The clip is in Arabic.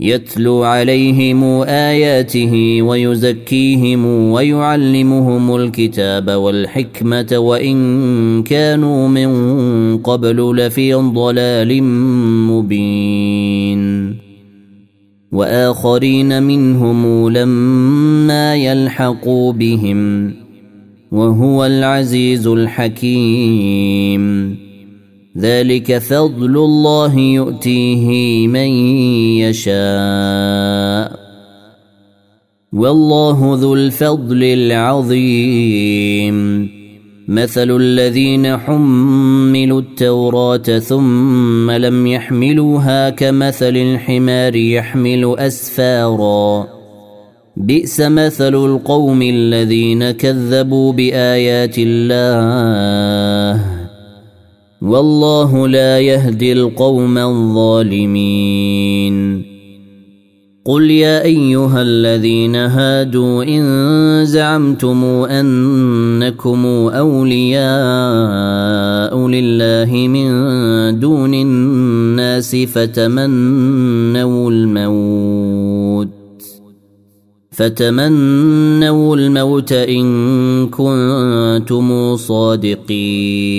يتلو عليهم آياته ويزكيهم ويعلمهم الكتاب والحكمة وإن كانوا من قبل لفي ضلال مبين. وآخرين منهم لما يلحقوا بهم وهو العزيز الحكيم. ذلك فضل الله يؤتيه من يشاء. والله ذو الفضل العظيم. مثل الذين حملوا التوراة ثم لم يحملوها كمثل الحمار يحمل أسفارا. بئس مثل القوم الذين كذبوا بآيات الله. والله لا يهدي القوم الظالمين. قل يا أيها الذين هادوا إن زعمتم أنكم أولياء لله من دون الناس فتمنوا الموت فتمنوا الموت إن كنتم صادقين.